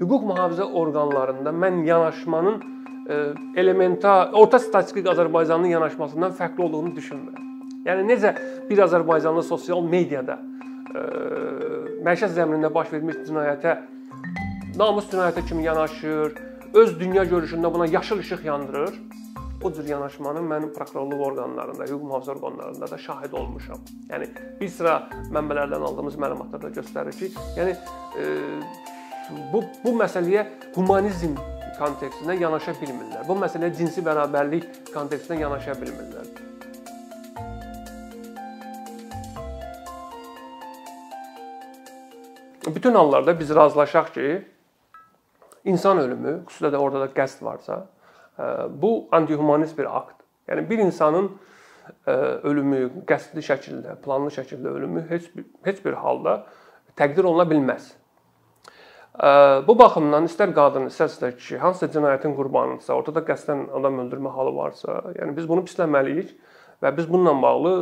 hüquq mühafizə orqanlarında mən yanaşmanın e, elementar orta statistik Azərbaycanın yanaşmasından fərqli olduğunu düşünmürəm. Yəni necə bir Azərbaycanlı sosial mediada e, məişət zəminində baş vermiş cinayətə namus cinayətə kimi yanaşır, öz dünya görüşündə buna yaşıl işıq yandırır o cür yanaşmanın mənim prokurorluq orqanlarında, hüquq mühafizə orqanlarında da şahid olmuşam. Yəni bir sıra mənbələrdən aldığımız məlumatlar da göstərir ki, yəni e, bu bu məsələyə humanizm kontekstində yanaşa bilmirlər. Bu məsələyə cinsi bərabərlik kontekstində yanaşa bilmirlər. Bütün hallarda biz razılaşaq ki, insan ölümü, xüsusilə də orada da qəsd varsa, Bu antihumanist bir akt. Yəni bir insanın ölümü qəsdli şəkildə, planlı şəkildə ölümü heç bir, heç bir halda təqdir oluna bilməz. Bu baxımdan istər qadın, istərsə kişi hansısa cinayətin qurbanıdırsa, ortada qəsdən adam öldürmə halı varsa, yəni biz bunu pisləməliyik və biz bununla bağlı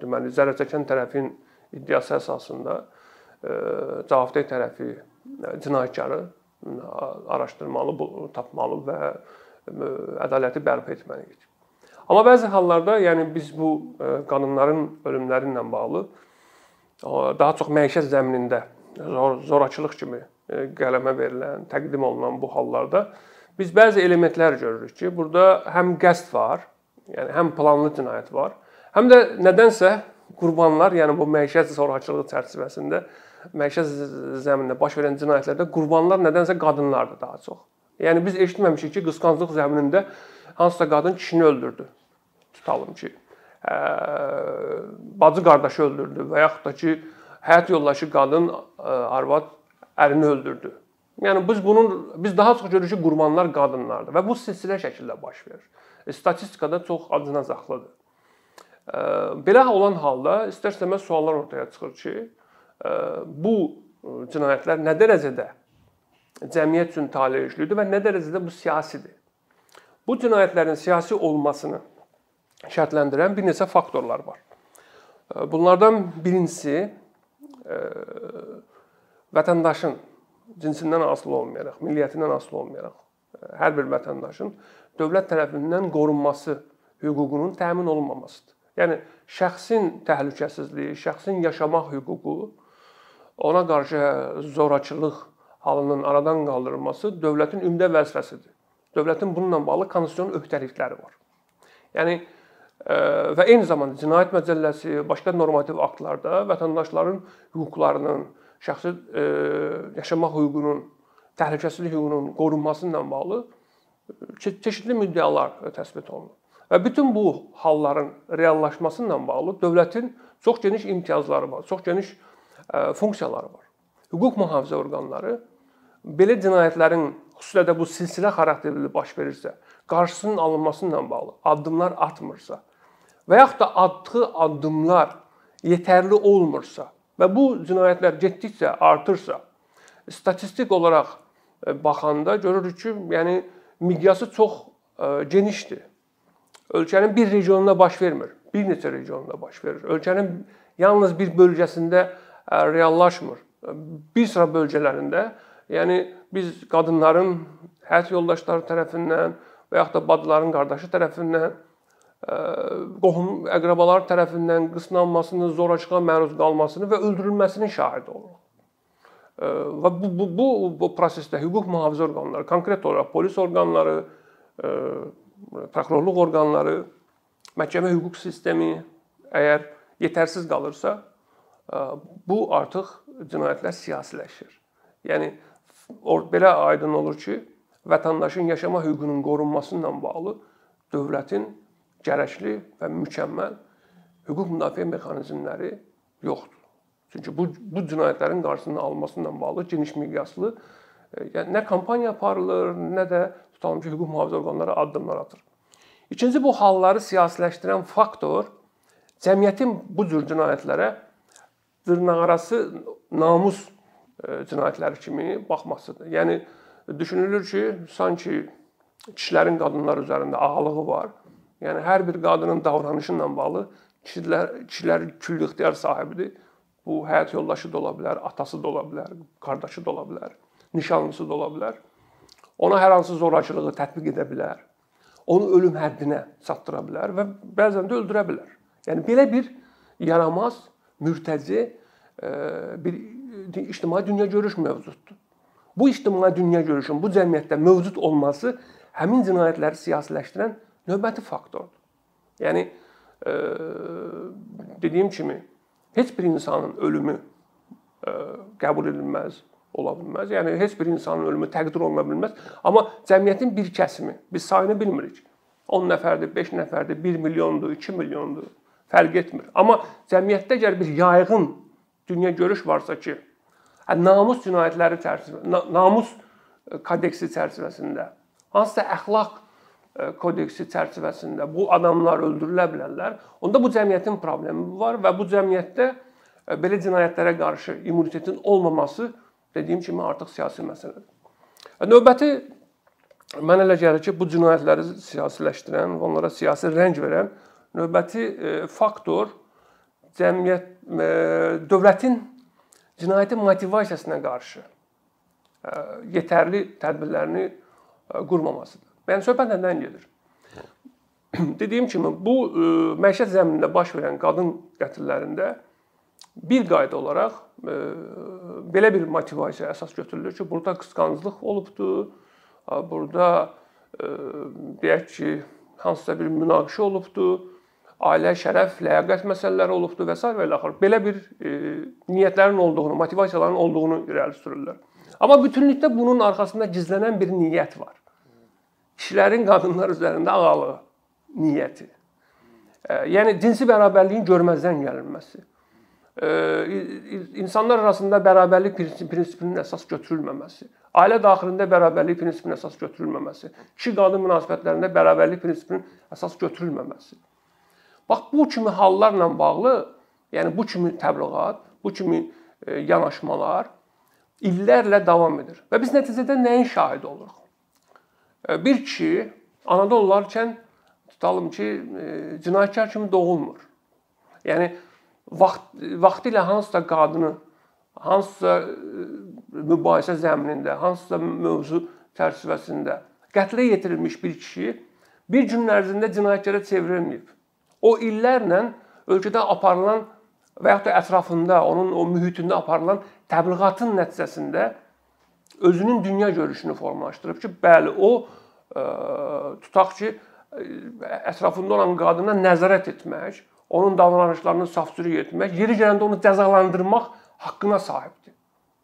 deməli zərər çəkən tərəfin iddiası əsasında cavabdeh tərəfi cinayətkarı araşdırmalı, tapmalı və ədaləti bərpa etməliyik. Amma bəzi hallarda, yəni biz bu qadınların ölümləri ilə bağlı daha çox məişət zəminində zor zorakılıq kimi qələmə verilən, təqdim olunan bu hallarda biz bəzi elementlər görürük ki, burada həm qəsd var, yəni həm planlı cinayət var, həm də nədənsə qurbanlar, yəni bu məişət zorakılığı çərçivəsində məişət zəminində baş verən cinayətlərdə qurbanlar nədənsə qadınlardır daha çox. Yəni biz eşitməmişik ki, qısqanclıq zəminində hansısa qadın kişini öldürdü. Tutalım ki, ə, bacı qardaşı öldürdü və yaxud da ki, həyat yoldaşı qadın ə, arvad ərini öldürdü. Yəni biz bunun biz daha çox görürük ki, qurbanlar qadınlardır və bu silsilə şəkildə baş verir. E, statistikada çox acınacaqlıdır. E, belə olan halda istər-istəməz suallar ortaya çıxır ki, e, bu cinayətlər nə dərəcədə cəmiyyət üçün taleyişlidir və nə dərəcədə bu siyasidir. Bu cinayətlərin siyasi olmasını şərtləndirən bir neçə faktorlar var. Bunlardan birincisi vətəndaşın cinsindən asılı olmayaraq, milliyyətindən asılı olmayaraq e, hər bir vətəndaşın dövlət tərəfindən qorunması hüququnun təmin olunmamasıdır. Yəni şəxsin təhlükəsizliyi, şəxsin yaşamaq hüququ, ona qarşı zorakılıq halının aradan qaldırılması dövlətin ümdə vəzifəsidir. Dövlətin bununla bağlı konstitusion öhdəlikləri var. Yəni e, və eyni zamanda Cinayət Məcəlləsi, başqa normativ aktlarda vətəndaşların hüquqlarının, şəxsi e, yaşamaq hüququnun, təhlükəsizlik hüququnun qorunması ilə bağlı e, çeşidli müddəalar təsbit olunur. Və bütün bu halların reallaşması ilə bağlı dövlətin çox geniş imtiyazları var, çox geniş funksiyaları var. Hüquq mühafizə orqanları belə cinayətlərin xüsusilə də bu silsilə xarakterli baş verirsə, qarşısının alınması ilə bağlı addımlar atmırsa və yaxud da atdığı addımlar yetərli olmursa və bu cinayətlər getdikcə artırsa, statistik olaraq e, baxanda görürük ki, yəni miqyası çox e, genişdir. Ölkənin bir regionunda baş vermir, bir neçə regionunda baş verir. Ölkənin yalnız bir bölgəsində e, reallaşmır. Bir sıra bölgələrində Yəni biz qadınların həyat yoldaşları tərəfindən və yaxud da bacıların qardaşı tərəfindən qohum əqrabalar tərəfindən qısnanmasını, zorakılığa məruz qalmasını və öldürülməsinin şahidi oluruq. E, və bu bu bu bu prosesdə hüquq mühafizə orqanları, konkret olaraq polis orqanları, prokurorluq orqanları, məhkəmə hüquq sistemi əgər yetərsiz qalırsa, bu artıq cinayətlər siyasiləşir. Yəni belə aydın olur ki, vətəndaşın yaşama hüququnun qorunması ilə bağlı dövlətin gərəkli və mükəmməl hüquq müdafiə mexanizmləri yoxdur. Çünki bu bu cinayətlərin qarşısının alınması ilə bağlı geniş miqyaslı e, yəni nə kampaniya aparılır, nə də tutalım ki, hüquq mühafizə orqanları addımlar atır. İkinci bu halları siyasiləşdirən faktor cəmiyyətin bu cür cinayətlərə dırnaqarası namus cinayətləri kimi baxmasıdır. Yəni düşünülür ki, sanki kişilərin qadınlar üzərində ağalığı var. Yəni hər bir qadının davranışı ilə bağlı kişilər kişilər küllü ixtiyar sahibidir. Bu həyat yoldaşı da ola bilər, atası da ola bilər, qardaşı da ola bilər, nişanlısı da ola bilər. Ona hər hansı zorakılığı tətbiq edə bilər. Onu ölüm həddinə çatdıra bilər və bəzən də öldürə bilər. Yəni belə bir yaramaz, mürtəci e, bir ictimai dünya görüş mövcuddur. Bu ictimai dünya görüşün bu cəmiyyətdə mövcud olması həmin cinayətləri siyasiləşdirən növbəti faktordur. Yəni e, dediyim kimi heç bir insanın ölümü e, qəbul edilməz, ola bilməz. Yəni heç bir insanın ölümü təqdir oluna bilməz. Amma cəmiyyətin bir kəsimi, biz sayını bilmirik. 10 nəfərdir, 5 nəfərdir, 1 milyondur, 2 milyondur, fərq etmir. Amma cəmiyyətdə əgər bir yayğın dünya görüş varsa ki, namus cinayətləri çərçivəsində, namus e, kodeksi çərçivəsində, hansısa əxlaq kodeksi çərçivəsində bu adamlar öldürülə bilərlər, onda bu cəmiyyətin problemi var və bu cəmiyyətdə e, belə cinayətlərə qarşı immunitetin olmaması dediyim kimi artıq siyasi məsələdir. Növbəti mən elə gəlir ki, bu cinayətləri siyasiləşdirən onlara siyasi rəng verən növbəti faktor cəmiyyət dövlətin cinayətin motivasiyasına qarşı yetərli tədbirlərini qurmamasıdır. Yəni söhbət nədən gedir? Dediyim kimi bu məişət zəminində baş verən qadın qətllərində bir qayda olaraq belə bir motivasiya əsas götürülür ki, burada qısqanclıq olubdu, burada deyək ki, hansısa bir münaqişə olubdu, ailə şərəf, ləyaqət məsələləri olubdu və s. və ilə axır. Belə bir e, niyyətlərin olduğunu, motivasiyaların olduğunu irəli sürürlər. Amma bütünlükdə bunun arxasında gizlənən bir niyyət var. Kişilərin qadınlar üzərində ağalığı niyyəti. Yəni cinsi bərabərliyin görməzdən gəlinməsi. E, insanlar arasında bərabərlik prinsipinin əsas götürülməməsi. Ailə daxilində bərabərlik prinsipinin əsas götürülməməsi. Kişi-qadın münasibətlərində bərabərlik prinsipinin əsas götürülməməsi. Bax bu kimi hallarla bağlı, yəni bu kimi təbliğat, bu kimi e, yanaşmalar illərlə davam edir. Və biz nəticədə nəyin şahidi oluruq? E, bir kişi anadan olarkən tutalım ki, e, cinayətkar kimi doğulmur. Yəni vaxt vaxtilə hansısa qadını hansısa mübahisə zəminində, hansısa mövzu çərçivəsində qətlə yetirilmiş bir kişi bir gün ərzində cinayətkara çevrilməyib. O illərlə ölkədə aparılan və yaxud da ətrafında, onun o mühitində aparılan təbliğatın nəticəsində özünün dünya görüşünü formalaşdırıb ki, bəli, o ə, e, tutaq ki, e, ətrafında olan qadına nəzarət etmək, onun davranışlarını safsürük etmək, yeri gələndə onu cəzalandırmaq haqqına sahibdir.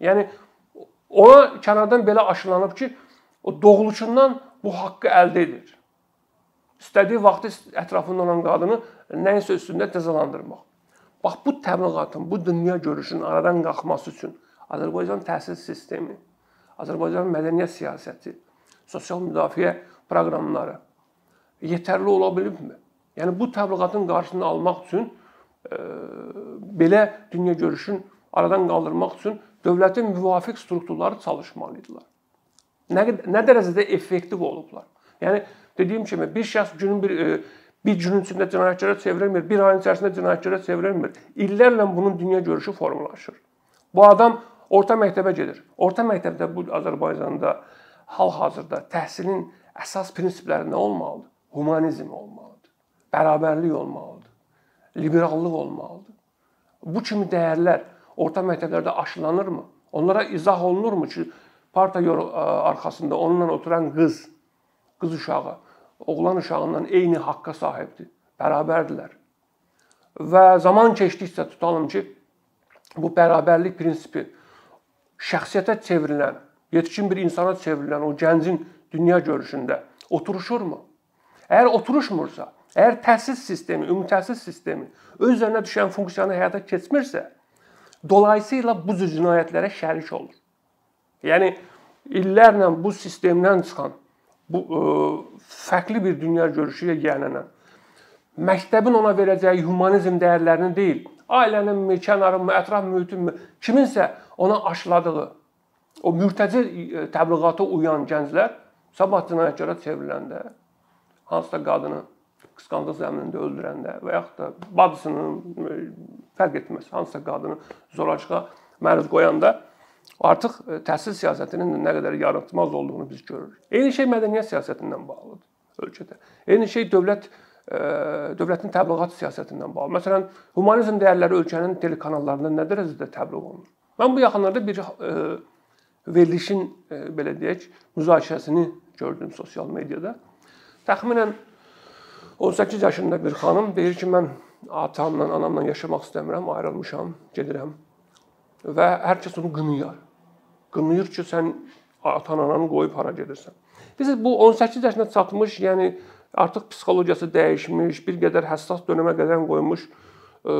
Yəni ona kənardan belə aşılanıb ki, o doğuluşundan bu haqqı əldə edir istədiyi vaxtı ətrafında olan qadını nəyinsə üstündə cəzalandırmaq. Bax bu təbliğatın, bu dünya görüşünün aradan qalxması üçün Azərbaycan təhsil sistemi, Azərbaycan mədəniyyət siyasəti, sosial müdafiə proqramları yetərli ola bilibmi? Yəni bu təbliğatın qarşısını almaq üçün e, belə dünya görüşün aradan qaldırmaq üçün dövlətin müvafiq strukturları çalışmalıdılar. Nə nə dərəcədə effektiv olublar? Yəni Dediyim kimi bir şəxs günün bir e, bir günün içində cinayətkara çevrilmir, bir ayın içərisində cinayətkara çevrilmir. İllərlə bunun dünya görüşü formalaşır. Bu adam orta məktəbə gedir. Orta məktəbdə bu Azərbaycanda hal-hazırda təhsilin əsas prinsipləri nə olmalıdır? Humanizm olmalıdır. Bərabərlik olmalıdır. Liberallıq olmalıdır. Bu kimi dəyərlər orta məktəblərdə aşılanırmı? Onlara izah olunurmu ki, parta arxasında onunla oturan qız, qız uşağı oğlan uşağından eyni haqqa sahibdir. Bərabərdirlər. Və zaman keçdikcə tutalım ki, bu bərabərlik prinsipi şəxsiyyətə çevrilən, yetkin bir insana çevrilən o gəncin dünya görüşündə oturuşurmu? Əgər oturuşmursa, əgər təhsil sistemi, ümumi təhsil sistemi öz üzərinə düşən funksiyanı həyata keçmirsə, dolayısıyla bu cür cinayətlərə şərik olur. Yəni illərlə bu sistemdən çıxan bu ə, e, fərqli bir dünya görüşü ilə gələnən məktəbin ona verəcəyi humanizm dəyərlərini deyil, ailəninmi, kənarınmı, ətraf mühitinmi, kiminsə ona aşıladığı o mürtəci e, təbliğata uyan gənclər sabah cinayətkara çevriləndə hansısa qadını qısqanclıq zəminində öldürəndə və yaxud da bacısını e, fərq etməz, hansısa qadını zorakılığa məruz qoyanda artıq e, təhsil siyasətinin nə qədər yaratmaz olduğunu biz görürük. Eyni şey mədəniyyət siyasətindən bağlıdır ölkədə. Eyni şey dövlət dövlətin təbliğat siyasətindən bağlı. Məsələn, humanizm dəyərləri ölkənin telekanallarında nə dərəcədə təbliğ olunur? Mən bu yaxınlarda bir e, verilişin belə deyək, müzakirəsini gördüm sosial mediada. Təxminən 18 yaşında bir xanım deyir ki, mən atamla, anamla yaşamaq istəmirəm, ayrılmışam, gedirəm. Və hər kəs onu qınayır. Qınayır ki, sən atan-ananı qoyub hara gedirsən. Biz bu 18 yaşına çatmış, yəni artıq psixologiyası dəyişmiş, bir qədər həssas dönəmə qədəm qoymuş ə,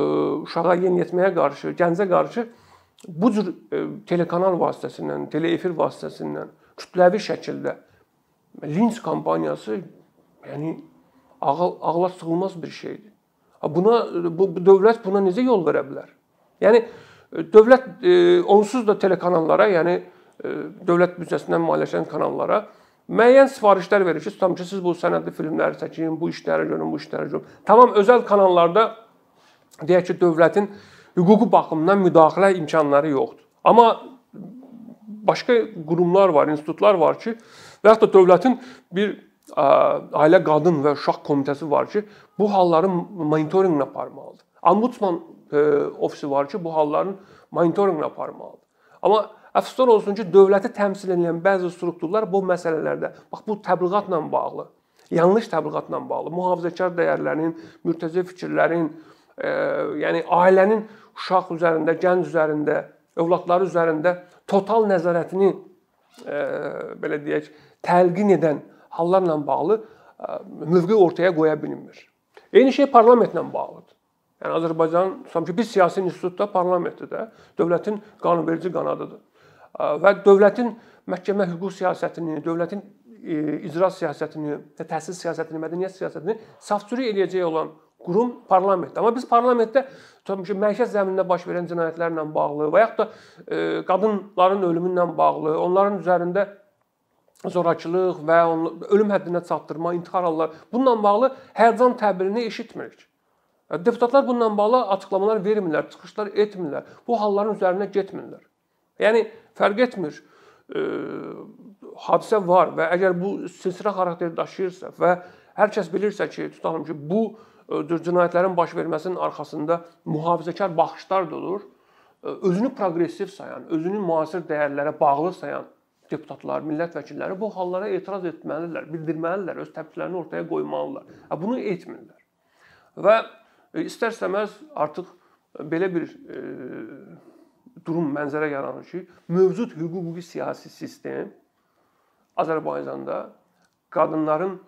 uşağa yeniyetməyə qarşı, gəncə qarşı bu cür ə, telekanal vasitəsilə, teleefir vasitəsilə kütləvi şəkildə linç kampaniyası yəni ağıl ağla sığılmaz bir şeydir. Buna bu dövlət buna necə yol verə bilər? Yəni dövlət e, onsuz da telekanallara, yəni e, dövlət büdcəsindən maliyyələşən kanallara müəyyən sifarişlər verir ki, tutam ki, siz bu sənədli filmləri çəkin, bu işləri görün, bu işləri görün. Tamam özəl kanallarda deyək ki, dövlətin hüquqi baxımdan müdaxilə imkanları yoxdur. Amma başqa qurumlar var, institutlar var ki, və da dövlətin bir ailə qadın və uşaq komitəsi var ki, bu halların monitorinqini aparmalıdır. Ombudsman e, ofisi var ki, bu halların monitorinqini aparmalıdır. Amma əfsuslar olsun ki, dövləti təmsil edən bəzi strukturlar bu məsələlərdə, bax bu təbliğatla bağlı, yanlış təbliğatla bağlı, mühafizəkar dəyərlərin, mürtəzə fikirlərin, e, yəni ailənin uşaq üzərində, gənc üzərində, övladları üzərində total nəzarətini e, belə deyək, təlqin edən hallarla bağlı mövqe ortaya qoya bilmir. Eyni şey parlamentlə bağlıdır. Yəni Azərbaycan tutam ki, bir siyasi institutda parlamentdir də, dövlətin qanunverici qanadıdır. Və dövlətin məhkəmə hüquq siyasətini, dövlətin icra siyasətini, təhsil siyasətini, mədəniyyət siyasətini safçürük eləyəcək olan qurum parlamentdir. Amma biz parlamentdə tutam ki, məişət zəminində baş verən cinayətlərlə bağlı və yaxud da qadınların ölümü ilə bağlı, onların üzərində zorakılıq və ölüm həddinə çatdırma, intihar halları bununla bağlı hərcan təbirini eşitmirik. Deputatlar bununla bağlı açıqlamalar vermirlər, çıxışlar etmirlər. Bu halların üzərinə getmirlər. Yəni fərq etmir. E, hadisə var və əgər bu silsilə xarakter daşıyırsa və hər kəs bilirsə ki, tutalım ki, bu cinayətlərin baş verməsinin arxasında mühafizəkar baxışlar da olur. Özünü proqressiv sayan, özünü müasir dəyərlərə bağlı sayan deputatlar, millət vəkilləri bu hallara etiraz etməlidirlər, bildirməlidirlər, öz təkliflərini ortaya qoymalıdırlar. Bunu etmirlər. Və e, istərsəməz artıq belə bir e, durum mənzərə yaranır ki, mövcud hüquqi siyasi sistem Azərbaycanda qadınların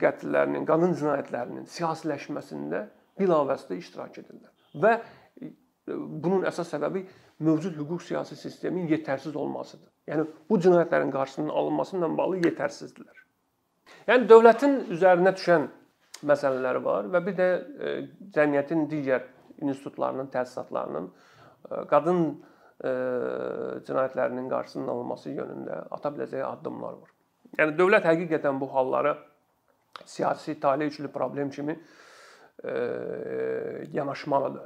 qətllərinin, qadın cinayətlərinin siyasiləşməsində bilavasitə iştirak edirlər. Və e, bunun əsas səbəbi mövcud hüquq siyasi sistemin yetərsiz olmasıdır. Yəni bu cinayətlərin qarşısının alınması ilə bağlı yetərsizdirlər. Yəni dövlətin üzərinə düşən məsələləri var və bir də e, cəmiyyətin digər institutlarının, təsisatlarının e, qadın cinayətlərinin qarşısının alınması yönündə ata biləcəyi addımlar var. Yəni dövlət həqiqətən bu halları siyasi taley üçlü problem kimi yanaşmalıdır.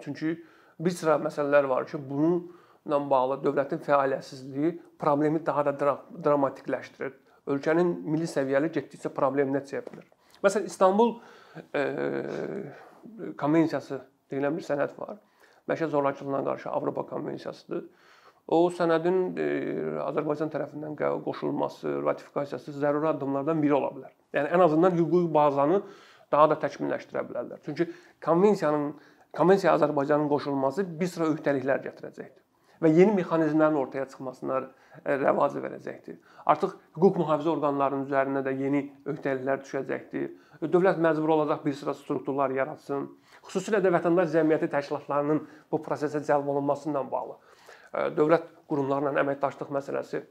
Çünki bir sıra məsələlər var ki, bununla bağlı dövlətin fəaliyyətsizliyi problemi daha da dramatikləşdirir. Ölkənin milli səviyyəli getdikcə probleminə çevrilir. Məsələn, İstanbul e, konvensiyası deyilən bir sənəd var. Məişət zorakılığına qarşı Avropa konvensiyasıdır. O sənədin e, Azərbaycan tərəfindən qoşulması, ratifikasiyası zəruri addımlardan biri ola bilər. Yəni ən azından hüquqi bazanı daha da təkmilləşdirə bilərlər. Çünki konvensiyanın Konvensiyaya Azərbaycanın qoşulması bir sıra öhdəliklər gətirəcəkdir və yeni mexanizmlərin ortaya çıxmasına e, rəvac verəcəkdir. Artıq hüquq mühafizə orqanlarının üzərinə də yeni öhdəliklər düşəcəkdir. Dövlət məcbur olacaq bir sıra strukturlar yaratsın. Xüsusilə də vətəndaş cəmiyyəti təşkilatlarının bu prosesə cəlb olunması ilə bağlı dövlət qurumlarla əməkdaşlıq məsələsi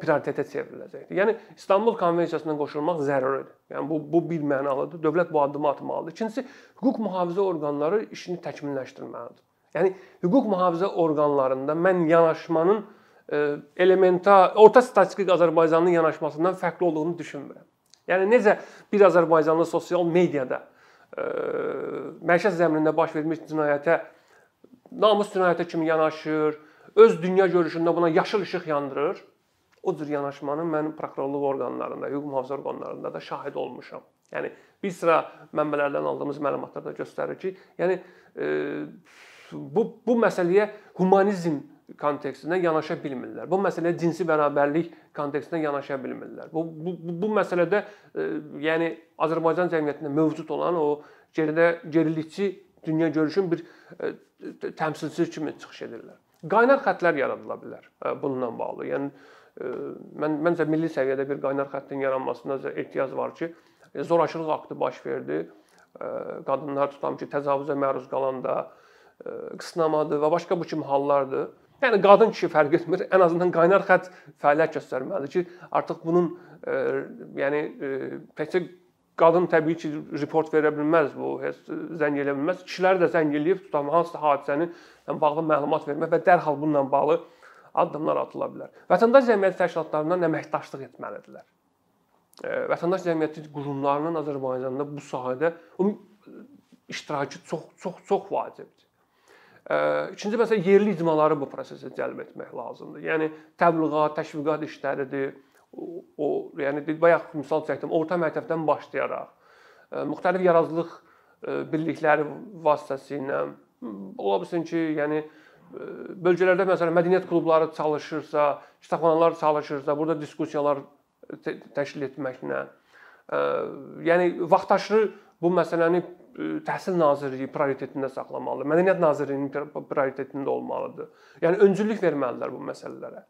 prioritetə çevriləcəkdir. Yəni İstanbul Konvensiyasına qoşulmaq zəruridir. Yəni bu bu bir mənalıdır. Dövlət bu addımı atmalıdır. İkincisi, hüquq mühafizə orqanları işini təkmilləşdirməlidir. Yəni hüquq mühafizə orqanlarında mən yanaşmanın e, elementar orta statistik Azərbaycanlı yanaşmasından fərqli olduğunu düşünmürəm. Yəni necə bir Azərbaycanlı sosial mediada e, məişət zəminində baş vermiş cinayətə namus cinayətə kimi yanaşır, öz dünya görüşündə buna yaşıl işıq yandırır. O cür yanaşmanın mən prokurorluq orqanlarında, hüquq mühafizə orqanlarında da şahid olmuşam. Yəni bir sıra mənbələrdən aldığımız məlumatlar da göstərir ki, yəni e, bu bu məsələyə humanizm kontekstində yanaşa bilmirlər. Bu məsələyə cinsi bərabərlik kontekstində yanaşa bilmirlər. Bu bu bu məsələdə e, yəni Azərbaycan cəmiyyətində mövcud olan o geridə gerilikçi dünya görüşün bir e, təmsilçisi kimi çıxış edirlər. Qaynar xəttlər yaradıla bilər e, bununla bağlı. Yəni e, mən məncə milli səviyyədə bir qaynar xəttin yaranmasına ehtiyac var ki, e, zorakılıq aktı baş verdi. Qadınlar tutam ki, təcavüzə məruz qalanda qısnamadır və başqa bu kimi hallardır Yəni qadın kişi fərq etmir. Ən azından qaynar xətt fəaliyyət göstərməlidir ki, artıq bunun e, yəni e, təkcə qadın təbii ki, report verə bilməz, bu heç zəng eləyə bilməz. Kişilər də zəng eləyib tutam hansısa hadisəni bağlı məlumat vermək və dərhal bununla bağlı addımlar atıla bilər. Vətəndaş cəmiyyəti təşkilatlarından əməkdaşlıq etməlidirlər. E, vətəndaş cəmiyyəti qurumlarının Azərbaycanda bu sahədə iştirakı çox çox çox vacibdir. İkinci məsələ yerli icmaları bu prosesə cəlb etmək lazımdır. Yəni təbliğat, təşviqat işləridir. O, yəni bayaq misal çəkdim, orta məktəbdən başlayaraq müxtəlif yaradıcılıq birlikləri vasitəsilə ola bilsin ki, yəni bölgələrdə məsələn mədəniyyət klubları çalışırsa, kitabxanalar çalışırsa, burada diskussiyalar təşkil etməklə, yəni vaxtaşırı bu məsələni Təhsil Nazirliyi prioritetində saxlamalıdır. Mədəniyyət Nazirliyinin prioritetində olmalıdır. Yəni öncüllük verməlidirlər bu məsələlərə.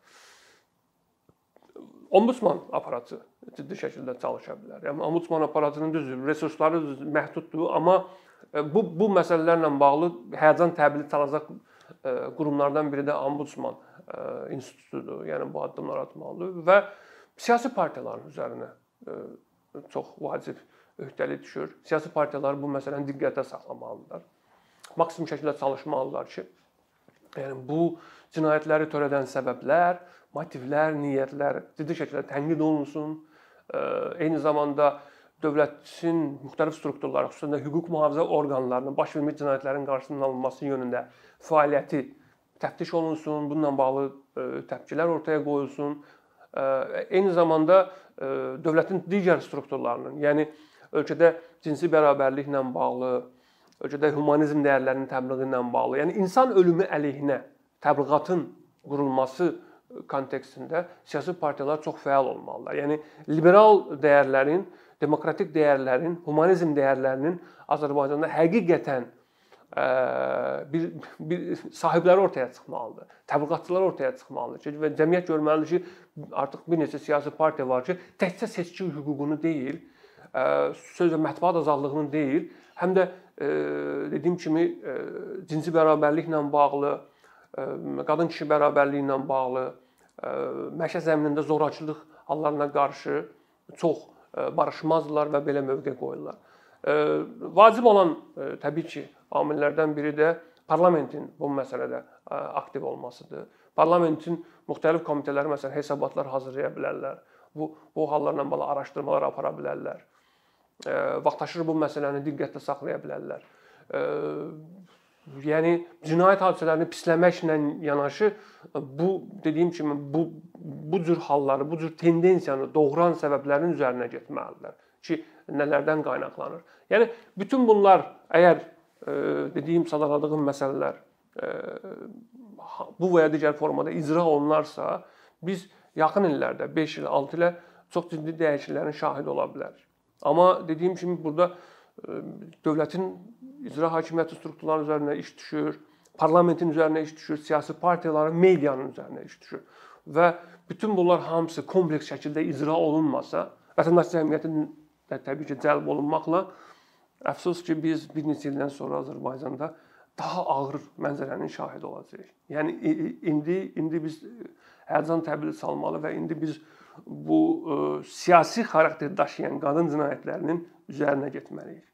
Ombudsman aparatı ciddi şəkildə çalışa bilər. Yəni ombudsman aparatının düzdür, resursları məhduddur, amma bu bu məsələlərlə bağlı həyəcan təbili çalacaq qurumlardan biri də ombudsman institutudur. Yəni bu addımlar atmalıdır və siyasi partiyaların üzərinə çox vacib öhdəlik düşür. Siyasi partiyalar bu məsələni diqqətə saxlamalıdırlar. Maksimum şəkildə çalışmalıdırlar ki, yəni bu cinayətləri törədən səbəblər, motivlər, niyyətlər ciddi şəkildə tənqid olunsun. Eyni zamanda dövlətin müxtəlif strukturları, xüsusən də hüquq mühafizə orqanlarının baş vermiş cinayətlərin qarşısının alınması yönündə fəaliyyəti təftiş olunsun, bununla bağlı təpkilər ortaya qoyulsun. Eyni zamanda dövlətin digər strukturlarının, yəni ölkədə cinsi bərabərliklə bağlı, ölkədə humanizm dəyərlərinin təbliği ilə bağlı, yəni insan ölümü əleyhinə təbliğatın qurulması kontekstində siyasi partiyalar çox fəal olmalılar. Yəni liberal dəyərlərin, demokratik dəyərlərin, humanizm dəyərlərinin Azərbaycanda həqiqətən bir, bir sahibləri ortaya çıxmalıdır. Təbliğatçılar ortaya çıxmalıdır ki, və cəmiyyət görməlidir ki, artıq bir neçə siyasi partiya var ki, təkcə seçki hüququnu deyil, söz və mətbuat azadlığının deyil, həm də dediyim kimi cinsi bərabərliklə bağlı, qadın kişi bərabərliyi ilə bağlı, məişət zəminində zorakılıq hallarına qarşı çox barışmazdılar və belə mövqe qoyurlar. Vacib olan təbii ki, amillərdən biri də parlamentin bu məsələdə aktiv olmasıdır. Parlamentin müxtəlif komitələri məsələn hesabatlar hazırlaya bilərlər. Bu bu hallarla bağlı araşdırmalar apara bilərlər vaxtaşırı bu məsələni diqqətdə saxlaya bilərlər. Yəni cinayət hadisələrini pisləməklə yanaşı bu dediyim kimi bu bu cür halları, bu cür tendensiyanı doğuran səbəblərin üzərinə getməlidirlər ki, nələrdən qaynaqlanır. Yəni bütün bunlar əgər dediyim sadaladığım məsələlər bu və ya digər formada icra olunarsa, biz yaxın illərdə 5 il, 6 ilə çox ciddi dəyişikliklərin şahidi ola bilərik. Amma dediyim kimi burada e, dövlətin icra hakimiyyəti strukturları üzərinə iş düşür, parlamentin üzərinə iş düşür, siyasi partiyaların, medianın üzərinə iş düşür. Və bütün bunlar hamısı kompleks şəkildə icra olunmasa, vətəndaş cəmiyyətinin də təbii ki, cəlb olunmaqla əfsus ki, biz bir neçə ildən sonra Azərbaycanda daha ağır mənzərənin şahidi olacağıq. Yəni indi indi biz həyəcan təbili salmalı və indi biz bu ə, e, siyasi xarakter daşıyan qadın cinayətlərinin üzərinə getməliyik.